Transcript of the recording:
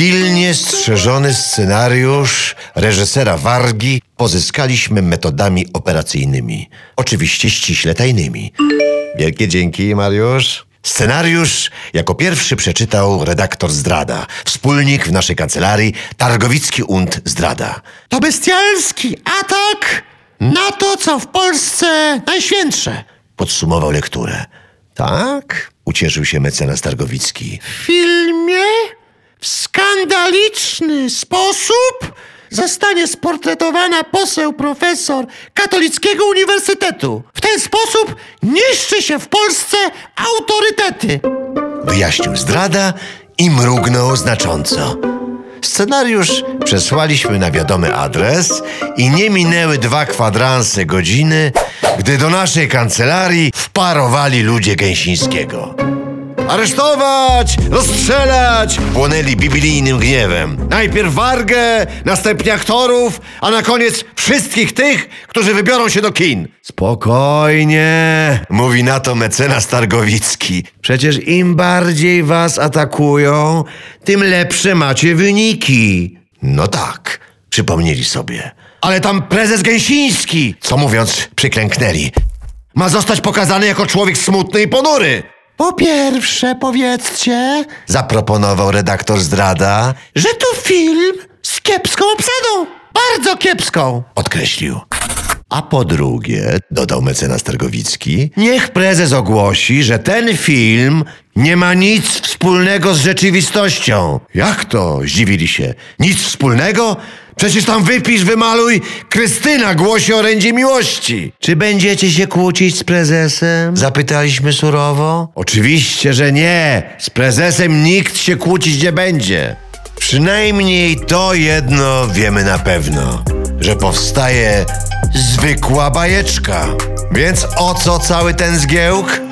Pilnie strzeżony scenariusz reżysera Wargi pozyskaliśmy metodami operacyjnymi. Oczywiście ściśle tajnymi. Wielkie dzięki, Mariusz. Scenariusz jako pierwszy przeczytał redaktor Zdrada, wspólnik w naszej kancelarii Targowicki und Zdrada. To bestialski atak na to, co w Polsce najświętsze. Podsumował lekturę. Tak? Ucieszył się mecenas Targowicki. W filmie skandaliczny sposób zostanie sportretowana poseł profesor Katolickiego Uniwersytetu. W ten sposób niszczy się w Polsce autorytety. Wyjaśnił zdrada i mrugnął znacząco. Scenariusz przesłaliśmy na wiadomy adres i nie minęły dwa kwadranse godziny, gdy do naszej kancelarii wparowali ludzie Gęsińskiego. Aresztować! Rozstrzelać! Płonęli biblijnym gniewem. Najpierw Wargę, następnie aktorów, a na koniec wszystkich tych, którzy wybiorą się do kin. Spokojnie, mówi na to mecenas Targowicki. Przecież im bardziej was atakują, tym lepsze macie wyniki. No tak, przypomnieli sobie. Ale tam prezes Gęsiński, co mówiąc, przyklęknęli. Ma zostać pokazany jako człowiek smutny i ponury. Po pierwsze powiedzcie, Zaproponował redaktor zdrada, że to film z kiepską obsadą. Bardzo kiepską. podkreślił. A po drugie, dodał mecenas Targowicki, niech prezes ogłosi, że ten film nie ma nic wspólnego z rzeczywistością. Jak to? Zdziwili się. Nic wspólnego? Przecież tam wypisz, wymaluj, Krystyna głosi orędzie miłości. Czy będziecie się kłócić z prezesem? Zapytaliśmy surowo. Oczywiście, że nie. Z prezesem nikt się kłócić nie będzie. Przynajmniej to jedno wiemy na pewno, że powstaje zwykła bajeczka. Więc o co cały ten zgiełk?